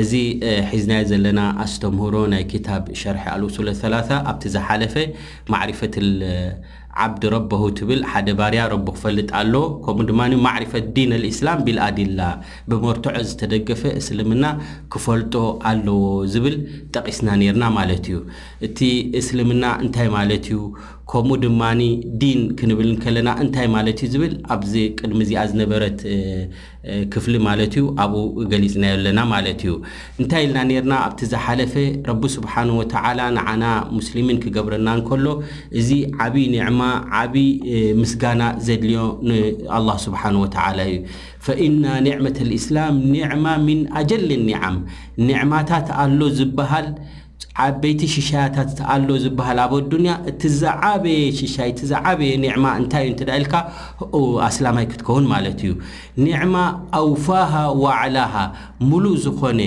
እዚ ሒዝናዮ ዘለና ኣስተምህሮ ናይ ክታብ ሸርሒ ኣልኡሱለ ሰላሳ ኣብቲ ዝሓለፈ ማዕሪፈት ዓብድ ረበሁ ትብል ሓደ ባርያ ረቡ ክፈልጥ ኣሎ ከምኡ ድማ ማዕሪፈት ዲን ኣልእስላም ቢልኣዲላ ብመርትዖ ዝተደገፈ እስልምና ክፈልጦ ኣለዎ ዝብል ጠቒስና ነይርና ማለት እዩ እቲ እስልምና እንታይ ማለት እዩ ከምኡ ድማ ዲን ክንብል እንከለና እንታይ ማለት እዩ ዝብል ኣብዚ ቅድሚ እዚኣ ዝነበረት ክፍሊ ማለት እዩ ኣብኡ ገሊጽናዮ ኣለና ማለት እዩ እንታይ ኢልና ነርና ኣብቲ ዝሓለፈ ረቢ ስብሓን ወተዓላ ንዓና ሙስሊሚን ክገብረና እንከሎ እዚ ዓብይ ኒዕማ ዓብይ ምስጋና ዘድልዮ ንኣላህ ስብሓን ወተዓላ እዩ ፈኢና ኒዕመት ልእስላም ኒዕማ ሚን ኣጀል ኒዓም ኒዕማታት ኣሎ ዝበሃል ዓበይቲ ሽሻያታት ኣሎ ዝብሃል ኣብ ኣዱንያ እቲ ዝዓበየ ሽሻይ እቲ ዝዓበየ ኒዕማ እንታይ እዩ እንተ ኢልካ ኣስላማይ ክትከውን ማለት እዩ ኒዕማ ኣውፋሃ ዋዕላሃ ሙሉእ ዝኾነ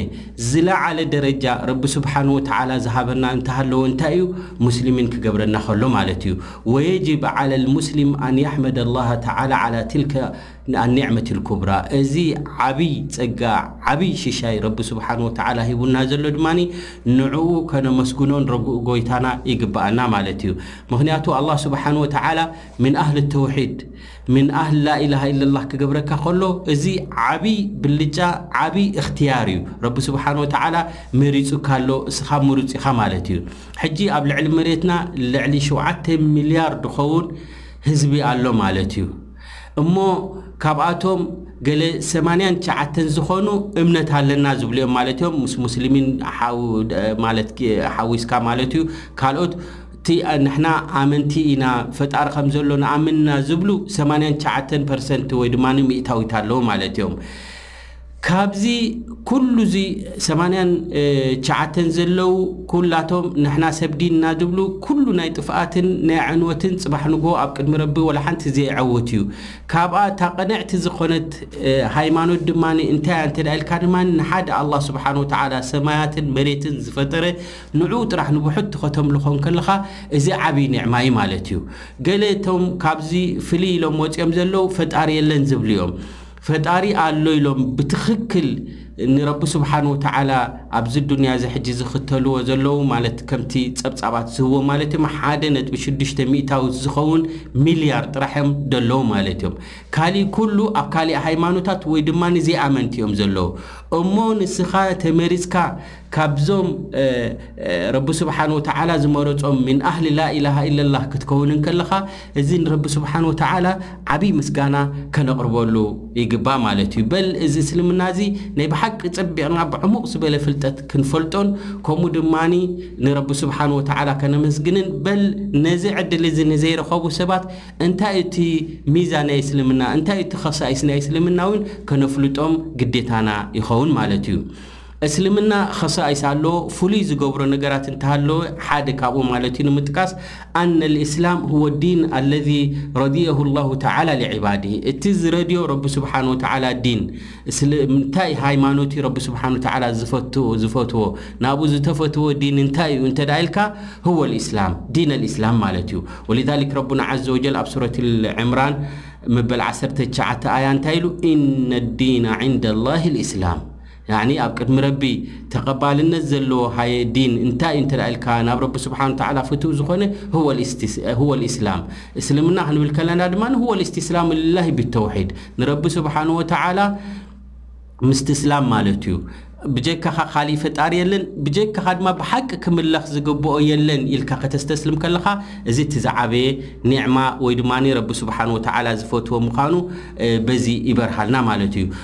ዝለዓለ ደረጃ ረቢ ስብሓን ወተዓላ ዝሃበና እንተሃለወ እንታይ እዩ ሙስሊሚን ክገብረና ከሎ ማለት እዩ ወየጅብ ዓለል ሙስሊም ኣን የሕመደ ላሃ ተዓላ ዓላ ትልከ ኣልኒዕመት ኣልኩብራ እዚ ዓብይ ጸጋ ዓብይ ሽሻይ ረቢ ስብሓን ወተዓላ ሂቡና ዘሎ ድማ ንዕኡ ከነመስግኖን ረጉእ ጎይታና ይግበኣና ማለት እዩ ምኽንያቱ ኣላህ ስብሓን ወተዓላ ምን ኣህል ተውሒድ ምን ኣህል ላኢላሃ ኢለላህ ክገብረካ ከሎ እዚ ዓብይ ብልጫ ዓብይ እኽትያር እዩ ረቢ ስብሓን ወተዓላ መሪጹካ ኣሎ እስኻ ምሩጽ ኢኻ ማለት እዩ ሕጂ ኣብ ልዕሊ መሬትና ልዕሊ ሸውዓተ ሚልያር ድኸውን ህዝቢ ኣሎ ማለት እዩ እሞ ካብኣቶም ገለ ሰማንያን ትሽዓተን ዝኾኑ እምነት ኣለና ዝብሉ እዮም ማለት እዮም ምስ ሙስሊሚን ማለት ሓዊስካ ማለት እዩ ካልኦት እቲ ንሕና ኣመንቲ ኢና ፈጣሪ ከም ዘሎ ንኣምን ኢና ዝብሉ ሰማንያን ትሽዓተን ፐርሰንት ወይ ድማ ሚእታዊት ኣለዉ ማለት እዮም ካብዚ ኩሉ እዚ ሰማንያን ትሽዓተን ዘለው ኩላቶም ንሕና ሰብ ዲን እና ዝብሉ ኩሉ ናይ ጥፍኣትን ናይ ዕንወትን ፅባሕ ንግሆ ኣብ ቅድሚ ረቢ ወላ ሓንቲ ዘየዐውት እዩ ካብኣ እታ ቅንዕቲ ዝኮነት ሃይማኖት ድማ እንታይ እያ እንተ ኢልካ ድማ ንሓደ ኣላህ ስብሓን ወተዓላ ሰማያትን መሬትን ዝፈጠረ ንዑኡ ጥራሕ ንብሕቱ ከተምልኮ እንከለካ እዚ ዓብይ ኒዕማ እዩ ማለት እዩ ገለ እቶም ካብዚ ፍልይ ኢሎም ወፅዮም ዘለው ፈጣሪ የለን ዝብሉ እዮም ፈጣሪ ኣሎ ኢሎም ብትኽክል ንረቢ ስብሓን ወተዓላ ኣብዚ ዱንያ እዚ ሕጂ ዝኽተልዎ ዘለዉ ማለት ከምቲ ጸብጻባት ዝህብዎ ማለት እዮም ሓደ ነጥቢ ሽዱሽተ ሚእታዊት ዝኸውን ሚልያር ጥራሕ እዮም ደለዉ ማለት እዮም ካሊእ ኩሉ ኣብ ካሊእ ሃይማኖታት ወይ ድማ ንዘይኣመንቲ እዮም ዘለዉ እሞ ንስኻ ተመሪጽካ ካብዞም ረቢ ስብሓን ወተዓላ ዝመረጾም ምን ኣህሊ ላኢላሃ ኢለላህ ክትከውን እንከለኻ እዚ ንረቢ ስብሓን ወተዓላ ዓብይ ምስጋና ከነቕርበሉ ይግባ ማለት እዩ በል እዚ እስልምና እዚ ናይ ብሓቂ ጸቢቕና ብዕሙቕ ዝበለ ፍልጠት ክንፈልጦን ከምኡ ድማ ንረቢ ስብሓን ወተዓላ ከነመስግንን በል ነዚ ዕድል እዚ ንዘይረኸቡ ሰባት እንታይ እቲ ሚዛ ናይ እስልምና እንታይ እቲ ከሳኢስ ናይ እስልምና እውን ከነፍልጦም ግዴታና ይኸውን ማለት እዩ እስልምና ኸሳኢስ ኣለዎ፣ ፍሉይ ዝገብሮ ነገራት እንተሃለወ ሓደ ካብኡ ማለት'ዩ ንምጥቃስ፣ ኣነ ልእስላም ሁወ ዲን ኣለዚ ረድየሁ ኣላሁ ተዓላ ሊዕባዲህ፣ እቲ ዝረድዮ ረቢ ስብሓነሁ ወተዓላ ዲን፣ እስልምንታ'ዩ፣ ሃይማኖት'ዩ፣ ረቢ ስብሓነሁ ወተዓላ ዝፈትዎ፣ ናብኡ ዝተፈትወ ዲን እንታይ'ዩ እንተ ኢልካ፣ ሁወ ልእስላም፣ ዲን ኣልእስላም ማለት'ዩ። ወሊዛሊክ ረቡና ዐዘ ወጀል ኣብ ሱረት ኣልዕምራን መበል ዓሰርተ ትሽዓተ ኣያ እንታይ ኢሉ፣ ኢነ ኣዲነ ዒንደ ኣላሂ ልእስላም። ያዕኒ ኣብ ቅድሚ ረቢ ተቀባልነት ዘለዎ ሃየ ዲን እንታይ እዩ እንተ ኢልካ ናብ ረቢ ስብሓን ወተዓላ ፍትው ዝኾነ ሁወል ኢስላም እስልምና ክንብል ከለና ድማ ሁወል ኢስቲስላም ልላሂ ብተውሒድ ንረቢ ስብሓን ወተዓላ ምስትስላም ማለት እዩ ብጀካኻ ካሊእ ፈጣሪ የለን ብጀካኻ ድማ ብሓቂ ክምለኽ ዝግብኦ የለን ኢልካ ከተስተስልም ከለኻ እዚ እቲ ዝዓበየ ኒዕማ ወይ ድማ ረቢ ስብሓን ወተዓላ ዝፈትዎ ምዃኑ በዚ ይበርሃልና ማለት እዩ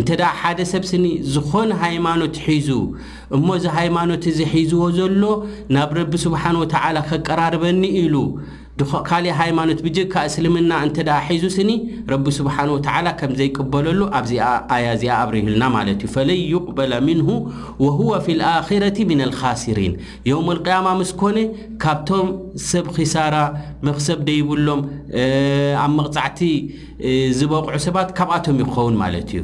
እንተ ሓደ ሰብ ስኒ ዝኾነ ሃይማኖት ሒዙ እሞ እዚ ሃይማኖት እዚ ሒዝዎ ዘሎ ናብ ረቢ ስብሓን ወተዓላ ከቀራርበኒ ኢሉ ካሊእ ሃይማኖት ብጀካ እስልምና እንተ ሒዙ ስኒ ረቢ ስብሓን ወተዓላ ከም ዘይቅበለሉ ኣብዚኣ ኣያ እዚኣ ኣብሪህልና ማለት እዩ ፈለይ ዩቅበለ ምንሁ ወሁወ ፊ ልኣኪረቲ ምን ልካሲሪን የውም ልቅያማ ምስ ኮነ ካብቶም ሰብ ኪሳራ መክሰብ ደይብሎም ኣብ መቕፃዕቲ ዝበቕዑ ሰባት ካብኣቶም እዩ ክኸውን ማለት እዩ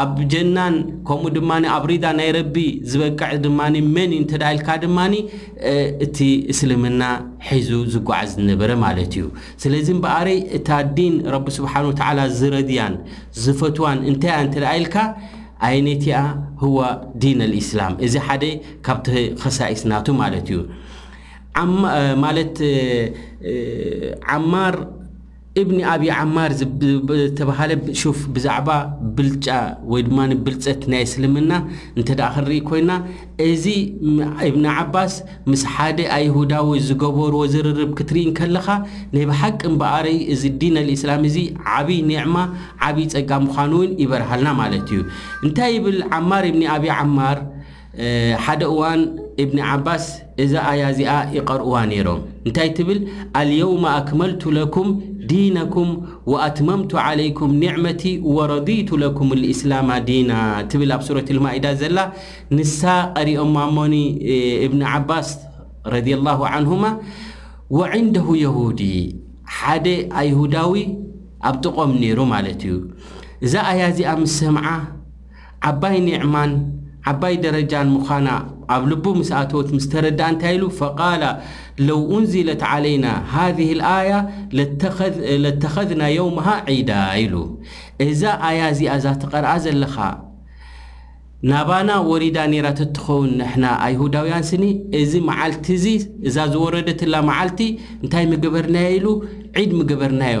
ኣብ ጀናን ከምኡ ድማ ኣብ ሪዳ ናይ ረቢ ዝበቅዕ ድማ መን እዩ እንተ ኢልካ ድማ እቲ እስልምና ሒዙ ዝጓዓዝ ዝነበረ ማለት እዩ ስለዚ እምበኣረይ እታ ዲን ረቢ ስብሓን ወተዓላ ዝረድያን ዝፈትዋን እንታይ እያ እንተ ኢልካ ኣይነቲኣ ህዋ ዲን ልእስላም እዚ ሓደ ካብቲ ኸሳኢስ ናቱ ማለት እዩ ማለት ዓማር እብኒ ኣቢ ዓማር ዝተብሃለ ሹፍ ብዛዕባ ብልጫ ወይ ድማ ብልፀት ናይ እስልምና እንተደኣ ክንርኢ ኮይና እዚ እብኒ ዓባስ ምስ ሓደ ኣይሁዳዊ ዝገበርዎ ዝርርብ ክትርኢ እንከለኻ ናይ ብሓቂ እምበኣረይ እዚ ዲን ኣልእስላም እዚ ዓብይ ኒዕማ ዓብይ ፀጋ ምዃኑ እውን ይበርሃልና ማለት እዩ እንታይ ይብል ዓማር እብኒ ኣቢ ዓማር ሓደ እዋን እብኒ ዓባስ እዛ ኣያ እዚኣ ይቐርኡዋ ነይሮም። እንታይ ትብል? ኣልየውመ ኣክመልቱ ለኩም ዲነኩም ወኣትመምቱ ዓለይኩም ኒዕመቲ ወረዲቱ ለኩም ልእስላማ ዲና ትብል ኣብ ሱረት ልማኢዳ ዘላ ንሳ ቀሪኦማ እሞኒ እብኒ ዓባስ ረዲየላሁ ዓንሁማ ወዕንደሁ የሁዲ ሓደ ኣይሁዳዊ ኣብ ጥቖም ነይሩ ማለት እዩ። እዛ ኣያ እዚኣ ምስ ሰምዓ ዓባይ ኒዕማን ዓባይ ደረጃን ምዃና ኣብ ልቡ ምስ ኣተወት ምስ ተረድኣ እንታይ ኢሉ ፈቃለ ለው ኡንዚለት ዓለይና ሃዚህ ልኣያ ለተኸዝና የውመሃ ዒዳ ኢሉ እዛ ኣያ እዚኣ እዛ ትቐርኣ ዘለኻ ናባና ወሪዳ ነይራ ተትኸውን ንሕና ኣይሁዳውያን ስኒ እዚ መዓልቲ እዚ እዛ ዝወረደትላ መዓልቲ እንታይ ምገበርናዮ ኢሉ ዒድ ምገበርናዮ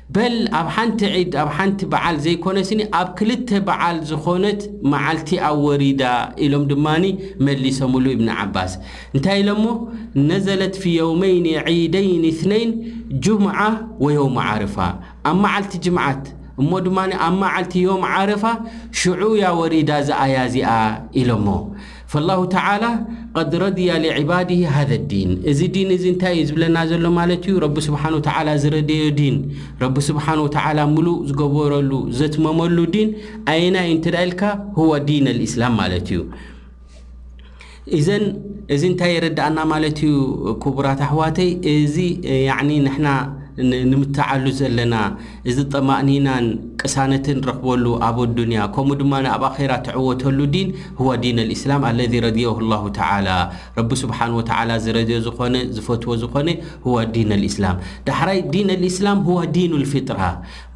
በል ኣብ ሓንቲ ዒድ ኣብ ሓንቲ በዓል ዘይኮነስኒ ኣብ ክልተ በዓል ዝኾነት መዓልቲ ኣወሪዳ ኢሎም ድማ መሊሰምሉ ኢብኒ ዓባስ እንታይ ኢሎሞ ነዘለት ፊ የውመይኒ ዒደይኒ እትነይን ጁምዓ ወየውም ዓርፋ ኣብ መዓልቲ ጅምዓት እሞ ድማ ኣብ መዓልቲ ዮም ዓረፋ ሽዑ እያ ወሪዳ እዛ ኣያ እዚኣ ኢሎሞ ፈላሁ ተዓላ ቀድ ረድያ ሊዕባድህ ሃዘ ዲን እዚ ዲን እዚ እንታይ እዩ ዝብለና ዘሎ ማለት እዩ ረቢ ስብሓን ወተዓላ ዝረደዮ ዲን ረቢ ስብሓን ወተዓላ ምሉእ ዝገበረሉ ዘትመመሉ ዲን ኣየናይ እንተ ኢልካ ህወ ዲን ኣልእስላም ማለት እዩ እዘን እዚ እንታይ የረዳእና ማለት እዩ ክቡራት ኣሕዋተይ እዚ ንሕና ንምተዓሉ ዘለና እዚ ጠማእኒናን ቅሳነትን ረኽበሉ ኣብ ኣዱንያ ከምኡ ድማ ኣብ ኣኼራ ትዕወተሉ ዲን ሁዋ ዲን ልእስላም ኣለዚ ረድዮሁ ላሁ ተዓላ ረቢ ስብሓን ወተዓላ ዝረድዮ ዝኾነ ዝፈትዎ ዝኾነ ሁዋ ዲን ልእስላም ዳሕራይ ዲን ልእስላም ሁዋ ዲኑ ልፍጥራ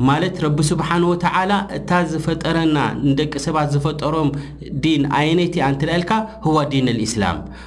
ማለት ረቢ ስብሓን ወተዓላ እታ ዝፈጠረና ንደቂ ሰባት ዝፈጠሮም ዲን ኣየነይቲ ኣንትላኢልካ ሁዋ ዲን ልእስላም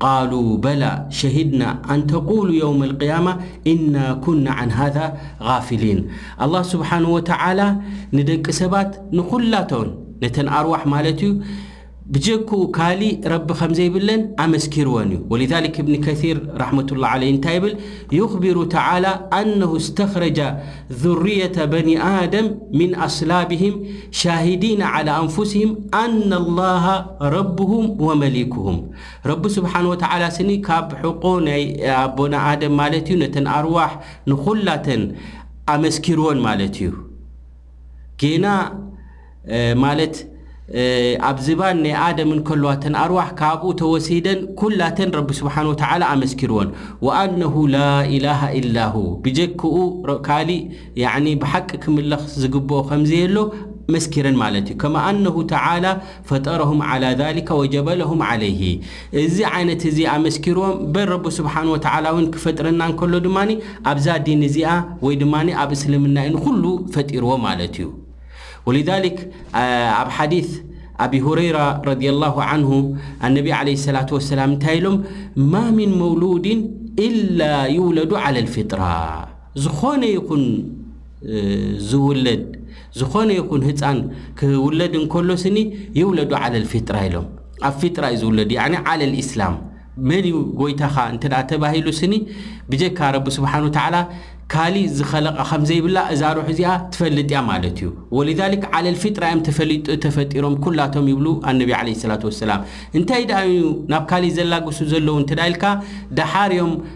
قالوا بلا شهدنا ان تقولو يوم القيامة انا كن عن هذا غافلين الله سبحانه وتعالى ندق سبات نلاتن نتن اروح ملت بج رب مزيلن امسكرو ولذلك ابن كثير رحمةالله عله ل يخبر تعالى انه استخرج ذرية بن آدم من اصلابهم شاهدين على انفسهم ان الله ربهم وملكهم ረቢ ስብሓን ወተዓላ ስኒ ካብ ሕቆ ናይ ኣቦና ኣደም ማለት እዩ ነተን ኣርዋሕ ንኹላተን ኣመስኪርወን ማለት እዩ ጌና ማለት ኣብ ዝባን ናይ ኣደም እንከለዋ እተን ኣርዋሕ ካብኡ ተወሲደን ኩላተን ረቢ ስብሓን ወተዓላ ኣመስኪርወን ወኣነሁ ላኢላሃ ኢላሁ ብጀክኡ ካሊእ ብሓቂ ክምለኽ ዝግብኦ ከምዘየሎ መስኪረን ማለት እዩ ከማ ኣነሁ ተዓላ ፈጠረሁም ዓላ ዛሊከ ወጀበለሁም ዓለይሂ እዚ ዓይነት እዚ ኣመስኪርዎም በል ረቢ ሱብሓነሁ ወተዓላ ውን ክፈጥረና እንከሎ ድማ ኣብዛ ዲን እዚኣ ወይ ድማ ኣብ እስልምና ዩ ንኹሉ ፈጢርዎ ማለት ዩ ወሊዛሊክ ኣብ ሓዲስ ኣቢ ሁረይራ ረዲየላሁ ዓንሁ ኣነቢ ዓለይሂ ሰላቱ ወሰላም እንታይ ኢሎም ማ ሚን መውሉዲን ኢላ ዩውለዱ ዓለል ፊጥራ ዝኾነ ይኹን ዝውለድ ዝኾነ ይኹን ህፃን ክውለድ እንከሎ ስኒ ይውለዱ ዓለል ፊጥራ ኢሎም ኣብ ፊጥራ እዩ ዝውለዱ ያዕኒ ዓለል ኢስላም መን እዩ ጎይታኻ እንተ ተባሂሉ ስኒ ብጀካ ረቢ ስብሓን ወተዓላ ካሊእ ዝኸለቐ ከም ዘይብላ እዛ ሩሕ እዚኣ ትፈልጥ እያ ማለት እዩ ወሊዛሊክ ዓለል ፊጥራ እዮም ተፈሊጡ ተፈጢሮም ኩላቶም ይብሉ ኣነቢ ዓለ ሰላት ወሰላም እንታይ ደኣ እዩ ናብ ካሊእ ዘላግሱ ዘለዉ እንተ ኢልካ ደሓር እዮም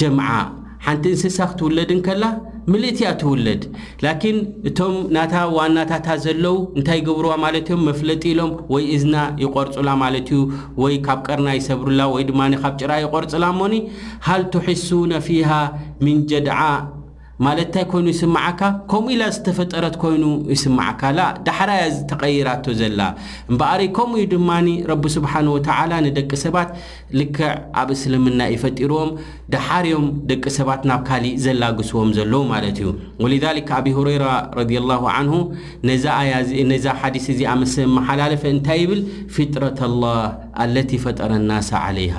ጀምዓ ሓንቲ እንስሳ ክትውለድ እንከላ ምልእቲ እያ ትውለድ ላኪን እቶም ናታ ዋናታታ ዘለው እንታይ ይገብርዋ ማለት እዮም መፍለጢ ኢሎም ወይ እዝና ይቆርጹላ ማለት እዩ ወይ ካብ ቀርና ይሰብሩላ ወይ ድማ ካብ ጭራ ይቆርጽላ እሞኒ ሃል ትሕሱነ ፊሃ ሚን ጀድዓ ማለት እንታይ ኮይኑ ይስምዓካ ከምኡ ኢላ ዝተፈጠረት ኮይኑ ይስምዓካ ላእ ዳሕራ እያ ተቀይራቶ ዘላ እምበኣርይ ከምኡ እዩ ድማ ረቢ ስብሓን ወተዓላ ንደቂ ሰባት ልክዕ ኣብ እስልምና እዩ ፈጢርዎም ዳሓር እዮም ደቂ ሰባት ናብ ካሊእ ዘላግስዎም ዘለዉ ማለት እዩ ወሊዛሊክ ኣቢ ሁረይራ ረዲየላሁ ዓንሁ ነዛ ኣያ ነዛ ሓዲስ እዚኣ ምስ መሓላለፈ እንታይ ይብል ፊጥረት ላህ ኣለቲ ፈጠረ ናሳ ዓለይሃ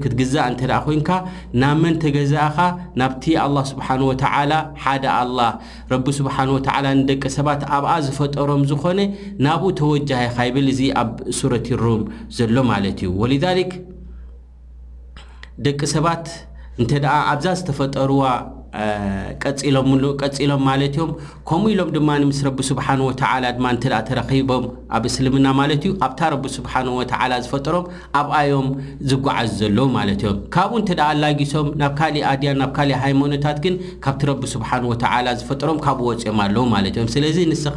ክትግዛእ እንተ ኮይንካ ናብ መን ተገዛእኻ ናብቲ ኣላ ስብሓን ወተዓላ ሓደ ኣላ ረቢ ስብሓን ወተዓላ ንደቂ ሰባት ኣብኣ ዝፈጠሮም ዝኾነ ናብኡ ተወጃህ ኢኻ ይብል እዚ ኣብ ሱረት ሩም ዘሎ ማለት እዩ ወሊዛሊክ ደቂ ሰባት እንተ ኣብዛ ዝተፈጠርዋ ቀፂሎም ማለት እዮም ከምኡ ኢሎም ድማ ምስ ረቢ ስብሓን ወተዓላ ድማ እንተ ተረኺቦም ኣብ እስልምና ማለት እዩ ኣብታ ረቢ ስብሓን ወተዓላ ዝፈጠሮም ኣብኣዮም ዝጓዓዝ ዘለዉ ማለት እዮም ካብኡ እንተ ኣላጊሶም ናብ ካሊእ ኣድያን ናብ ካሊእ ሃይማኖታት ግን ካብቲ ረቢ ስብሓን ወተዓላ ዝፈጠሮም ካብኡ ወፅኦም ኣለዉ ማለት እዮም ስለዚ ንስኻ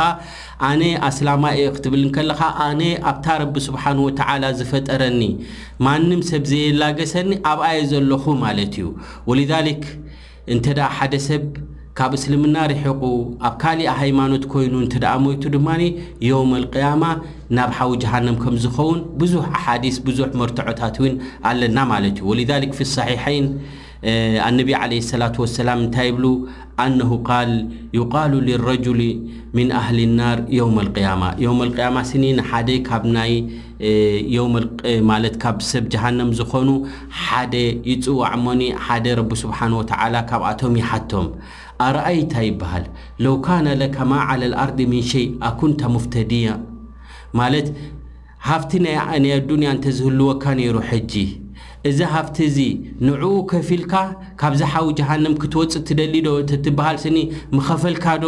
ኣነ ኣስላማ እየ ክትብል እንከለኻ ኣነ ኣብታ ረቢ ስብሓን ወተዓላ ዝፈጠረኒ ማንም ሰብ ዘየላገሰኒ ኣብኣየ ዘለኹ ማለት እዩ ወሊዛሊክ እንተድኣ ሓደ ሰብ ካብ እስልምና ሪሒቑ ኣብ ካሊእ ሃይማኖት ኮይኑ እንተድኣ ሞይቱ ድማ የውመል ቂያማ ናብ ሓዊ ጀሃነም ከም ዝኸውን ብዙሕ ኣሓዲስ ብዙሕ መርትዖታት እውን ኣለና ማለት እዩ ወሊዛሊክ ፊ ሰሒሐይን ኣነቢ ዓለይሂ ሰላቱ ወሰላም እንታይ ይብሉ ኣነሁ ቃል ዩቃሉ ሊረጁሊ ሚን ኣህሊ ናር የውመል ቂያማ የውመል ቂያማ ስኒ ንሓደ ካብ ናይ የውመል ቅ ማለት ካብ ሰብ ጀሃነም ዝኾኑ ሓደ ይጽዋዕ እሞኒ ሓደ ረቢ ስብሓን ወተዓላ ካብኣቶም ይሓቶም ኣረኣይታ ይበሃል ለው ካነ ለከ ማ ዓለ ልኣርዲ ምን ሸይ ኣኩንተ ሙፍተድያ ማለት ሃፍቲ ናይ ኣዱንያ እንተዝህልወካ ነይሩ ሕጂ እዚ ሃፍቲ እዚ ንዕኡ ከፊልካ ካብዚ ሓዊ ጀሃነም ክትወጽእ ትደሊ ዶ እንተትበሃል ስኒ ምኸፈልካ ዶ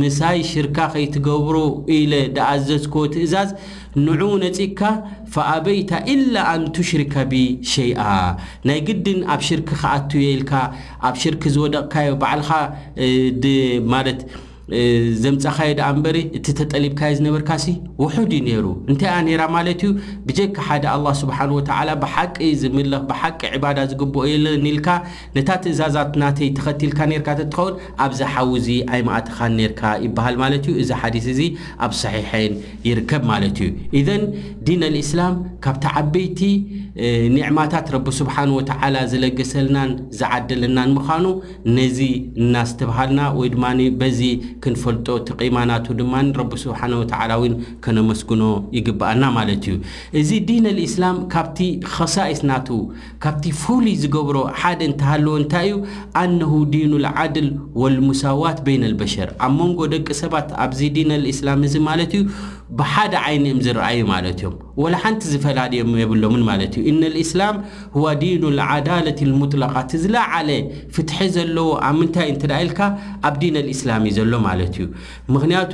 ምሳይ ሽርካ ከይትገብሩ ኢለ ድኣዘዝክዎ ትእዛዝ ንዑ ነጺግካ ፈኣበይታ ኢላ ኣን ቱሽሪከ ቢ ሸይኣ ናይ ግድን ኣብ ሽርክ ክኣቱ እየ ኢልካ ኣብ ሽርክ ዝወደቕካዮ ባዕልኻ ድ ማለት ዘምጻኻዮ ድኣ እምበሪ እቲ ተጠሊብካዮ ዝነበርካሲ ውሑድ እዩ ነይሩ እንታይ እያ ነይራ ማለት እዩ ብጀካ ሓደ ኣላህ ስብሓን ወተዓላ ብሓቂ ዝምለኽ ብሓቂ ዕባዳ ዝግብኦ የለን ኢልካ ነታ ትእዛዛት ናተይ ተኸቲልካ ኔርካ ተትኸውን ኣብዚ ሓዊ እዚ ኣይምኣተኻን ኔርካ ይብሃል ማለት እዩ። እዚ ሓዲስ እዚ ኣብ ሰሒሐይን ይርከብ ማለት እዩ። ኢዘን ዲን ኣልእስላም ካብቲ ዓበይቲ ኒዕማታት ረቢ ስብሓነሁ ወተዓላ ዝለገሰልናን ዝዓደለናን ምኻኑ ነዚ እናስትብሃልና ወይ ድማ በዚ ክንፈልጦ እቲ ቂማ ናቱ ድማ ረቢ ስብሓነሁ ወተዓላ እውን ከነመስግኖ ይግብኣና ማለት እዩ። እዚ ዲን ኣልእስላም ካብቲ ኸሳኢስ ናቱ ካብቲ ፍሉይ ዝገብሮ ሓደ እንተሃለወ እንታይ እዩ? ኣነሁ ዲን ልዓድል ወልሙሳዋት በይነል በሸር ኣብ መንጎ ደቂ ሰባት ኣብዚ ዲን ልእስላም እዚ ማለት እዩ ብሓደ ዓይኒ እም ዝረኣዩ ማለት እዮም ወላ ሓንቲ ዝፈላልዮም የብሎምን ማለት እዩ እነ ልእስላም ህዋ ዲኑ ልዓዳለት ልሙጥለቃ እቲ ዝለዓለ ፍትሒ ዘለዎ ኣብ ምንታይ እንተ ኢልካ ኣብ ዲን ልእስላም እዩ ዘሎ ማለት እዩ ምኽንያቱ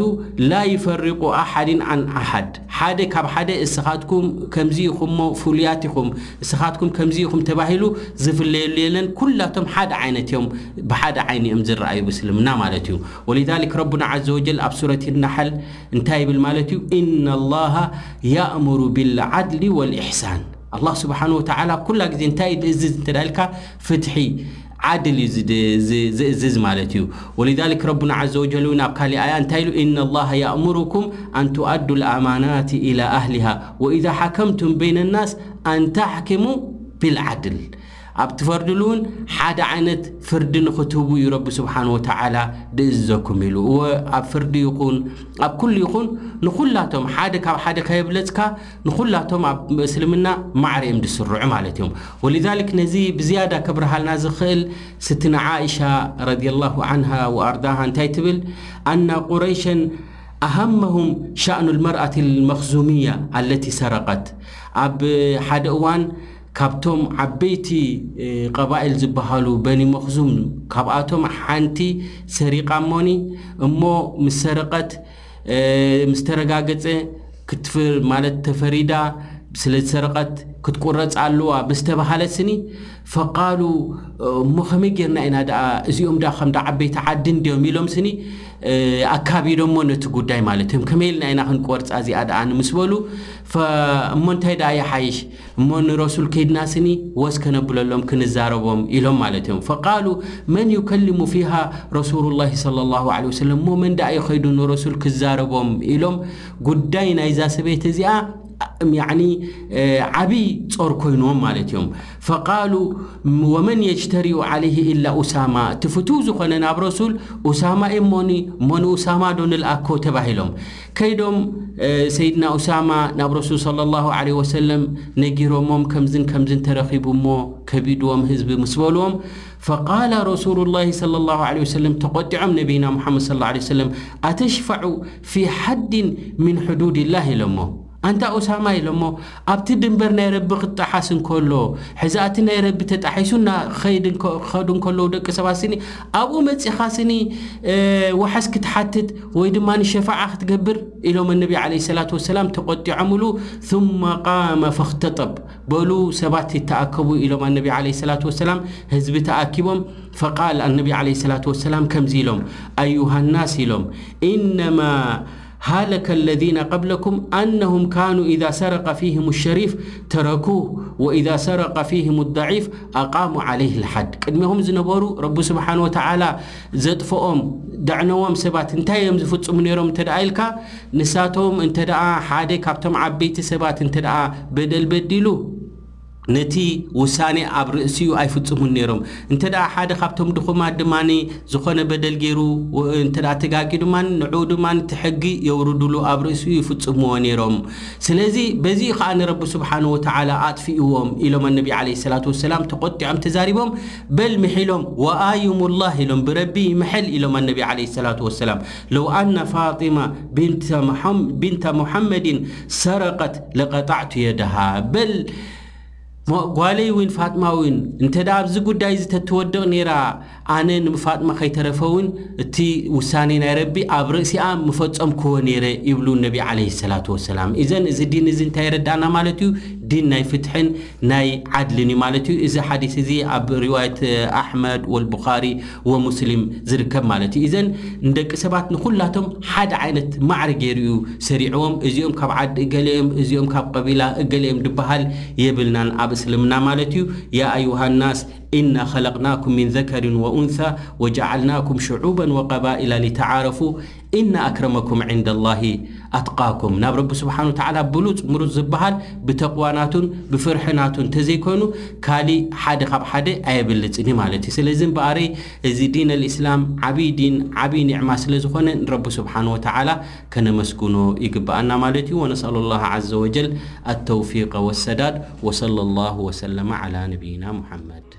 ላ ይፈርቁ ኣሓድን ኣን ኣሓድ ሓደ ካብ ሓደ እስኻትኩም ከምዚ ኢኹምሞ ፍሉያት ኢኹም እስኻትኩም ከምዚ ኢኹም ተባሂሉ ዝፍለየሉ የለን ኩላቶም ሓደ ዓይነት እዮም ብሓደ ዓይኒ እዮም ዝረኣዩ ብእስልምና ማለት እዩ ወሊዛሊክ ረቡና ዓዘ ወጀል ኣብ ሱረት ናሓል እንታይ ይብል ማለት እዩ ኢነ ላሃ ያእምሩ ቢልዓድሊ ወልኢሕሳን ኣላህ ስብሓነሁ ወተዓላ ኩላ ግዜ እንታይ እዩ ዝእዝዝ እንተ ኢልካ ፍትሒ ዓድል እዩ ዝእዝዝ ማለት እዩ ወሊዛሊክ ረቡና ዓዘ ወጀል እውን ኣብ ካሊእ ኣያ እንታይ ኢሉ ኢነ ላሃ ያእምሩኩም ኣን ትኣዱ ልኣማናት ኢላ ኣህሊሃ ወኢዛ ሓከምቱም በይነ ናስ ኣን ታሕኪሙ ቢልዓድል ኣብ ትፈርድሉ እውን ሓደ ዓይነት ፍርዲ ንኽትህቡ እዩ ረቢ ስብሓን ወተዓላ ድእዝዘኩም ኢሉ እወ ኣብ ፍርዲ ይኹን ኣብ ኩሉ ይኹን ንኹላቶም ሓደ ካብ ሓደ ከየብለፅካ ንኹላቶም ኣብ ምስልምና ማዕረ እዮም ዝስርዑ ማለት እዮም ወሊዛሊክ ነዚ ብዝያዳ ከብርሃልና ዝኽእል ስትና ዓኢሻ ረዲየላሁ ዓንሃ ወኣርዳሃ እንታይ ትብል ኣና ቁረይሸን ኣሃመሁም ሻእኑ ልመርኣት ልመክዙምያ ኣለቲ ሰረቀት ኣብ ሓደ እዋን ካብቶም ዓበይቲ ቀባኢል ዝበሃሉ በኒ መክዙም ካብኣቶም ሓንቲ ሰሪቃ እሞኒ እሞ ምስ ሰረቀት ምስ ተረጋገጸ ክትፍር ማለት ተፈሪዳ ስለ ዝሰረቐት ክትቁረጽ ኣለዋ ምስ ተባሃለት ስኒ ፈቓሉ እሞ ከመይ ጌርና ኢና ደኣ እዚኦም ዳ ከምዳ ዓበይቲ ዓዲ እንድዮም ኢሎም ስኒ ኣካቢዶሞ ነቲ ጉዳይ ማለት እዮም ከመይ ኢልና ኢና ክንቆርጻ እዚኣ ደኣ ንምስ በሉ እሞ እንታይ ደኣ ይሓይሽ እሞ ንረሱል ከይድና ስኒ ወስ ከነብለሎም ክንዛረቦም ኢሎም ማለት እዮም ፈቃሉ መን ዩከልሙ ፊሃ ረሱሉላሂ ሰለላሁ ዐለይሂ ወሰለም እሞ መን ደኣ እዩ ከይዱ ንረሱል ክዛረቦም ኢሎም ጉዳይ ናይዛ ሰበይቲ እዚኣ ያኒ ዓብይ ጾር ኮይኑዎም ማለት እዮም ፈቃሉ ወመን የጅተሪኡ ዓለይህ ኢላ ኡሳማ እቲ ፍትው ዝኾነ ናብ ረሱል ኡሳማ እሞኒ እሞኒ ኡሳማ ዶ ንልኣኮ ተባሂሎም ከይዶም ሰይድና ኡሳማ ናብ ረሱል ሰለላሁ ዐለይሂ ወሰለም ነጊሮሞም ከምዝን ከምዝን ተረኺቡ እሞ ከቢድዎም ህዝቢ ምስ በልዎም ፈቃለ ረሱሉላሂ ሰለላሁ ዐለይሂ ወሰለም ተቆጢዖም ነቢይና ሙሐመድ ሰለላሁ ዐለይሂ ወሰለም ኣተሽፈዑ ፊ ሐዲን ሚን ሕዱድላህ ኢሎሞ ኣንታ ኡሳማ ኢሎሞ ኣብቲ ድንበር ናይ ረቢ ክጣሓስ እንከሎ ሕዚ ኣቲ ናይ ረቢ ተጣሒሱ እና ክኸይድ ክኸዱ እንከለዉ ደቂ ሰባት ስኒ ኣብኡ መጺኻ ስኒ ዋሕስ ክትሓትት ወይ ድማ ንሸፋዓ ክትገብር ኢሎም ኣነቢ ዓለ ሰላት ወሰላም ተቖጢዖምሉ ثم ቃመ ፈክተጠብ በሉ ሰባት ይተኣከቡ ኢሎም ኣነቢ ዓለ ሰላት ወሰላም ህዝቢ ተኣኪቦም ፈቃል ኣነቢ ዓለ ሰላት ወሰላም ከምዚ ኢሎም ኣዩሃናስ ኢሎም ኢነማ ሃለከ ኣለዚነ ቀብለኩም ኣነሁም ካኑ ኢዛ ሰረቀ ፊህም ሸሪፍ ተረኩህ ወኢዛ ሰረቀ ፊህም ضዒፍ ኣቃሙ ዓለይህ ልሓድ ቅድሜኹም ዝነበሩ ረቢ ስብሓን ወተዓላ ዘጥፈኦም ዘዕነዎም ሰባት እንታይ እዮም ዝፍፅሙ ነይሮም እንተ ደኣ ኢልካ ንሳቶም እንተ ደኣ ሓደ ካብቶም ዓበይቲ ሰባት እንተ ደኣ በደል በዲሉ ነቲ ውሳኔ ኣብ ርእሲኡ ኣይፍጽሙን ነይሮም። እንተ ደኣ ሓደ ካብቶም ድኹማት ድማ ዝኾነ በደል ገይሩ እንተ ደኣ ተጋግዩ ድማ ንዕኡ ድማ እቲ ሕጊ የውርዱሉ ኣብ ርእሲኡ ይፍጽምዎ ነይሮም። ስለዚ በዚ እዩ ከኣ ንረቢ ስብሓነሁ ወተዓላ ኣጥፊእዎም ኢሎም ኣነቢ ዓለይሂ ሰላቱ ወሰላም ተቖጢዖም ተዛሪቦም በል ምሒሎም ወኣይሙላህ ኢሎም ብረቢ ይምሕል ኢሎም ኣነቢ ዓለይሂ ሰላቱ ወሰላም ለው ኣነ ፋጢማ ቢንተ ቢንተ ሙሐመዲን ሰረቀት ለቀጣዕቱ የደሃ በል ጓለይ ውን ፋጥማ ውን እንተ ኣብዚ ጉዳይ እዚ ተትወድቕ ነይራ ኣነ ንምፋጥማ ከይተረፈ ውን እቲ ውሳኔ ናይ ረቢ ኣብ ርእሲኣ ምፈጸምክዎ ነይረ ይብሉ ነቢ ዓለይሂ ሰላቱ ወሰላም። ኢዘን እዚ ዲን እዚ እንታይ የረድኣና ማለት እዩ ዲን ናይ ፍትሕን ናይ ዓድልን እዩ ማለት እዩ። እዚ ሓዲስ እዚ ኣብ ሪዋየት ኣሕመድ ወልቡኻሪ ወሙስሊም ዝርከብ ማለት እዩ። ኢዘን ንደቂ ሰባት ንኹላቶም ሓደ ዓይነት ማዕረ ገይሩ እዩ ሰሪዕዎም። እዚኦም ካብ ዓዲ እገለ እዮም፣ እዚኦም ካብ ቀቢላ እገለ እዮም ድበሃል የብልናን ኣብ እስልምና ማለት እዩ። ያ ኣዩሃ ናስ ኢና ኸለቅናኩም ሚን ዘከሪን ወኡንሳ ወጀዓልናኩም ሽዑበን ወቀባኢላ ሊተዓረፉ ኢነ ኣክረመኩም ዒንደላሂ ኣትቃኩም ናብ ረቢ ስብሓን ወተዓላ ብሉፅ ምሩፅ ዝበሃል ብተቅዋ ናቱን ብፍርሒ ናቱን ተዘይኮይኑ ካሊእ ሓደ ካብ ሓደ ኣየብልፅን እዩ ማለት እዩ ስለዚ እምበኣረይ እዚ ዲን ኣልእስላም ዓብይ ዲን ዓብይ ኒዕማ ስለዝኾነ ንረቢ ስብሓን ወተዓላ ከነመስግኖ ይግበኣና ማለት እዩ ወነስኣሉ ላህ ዓዘ ወጀል ኣተውፊቀ ወሰዳድ ወሰለ ላሁ ወሰለመ ዓላ ነቢይና ሙሓመድ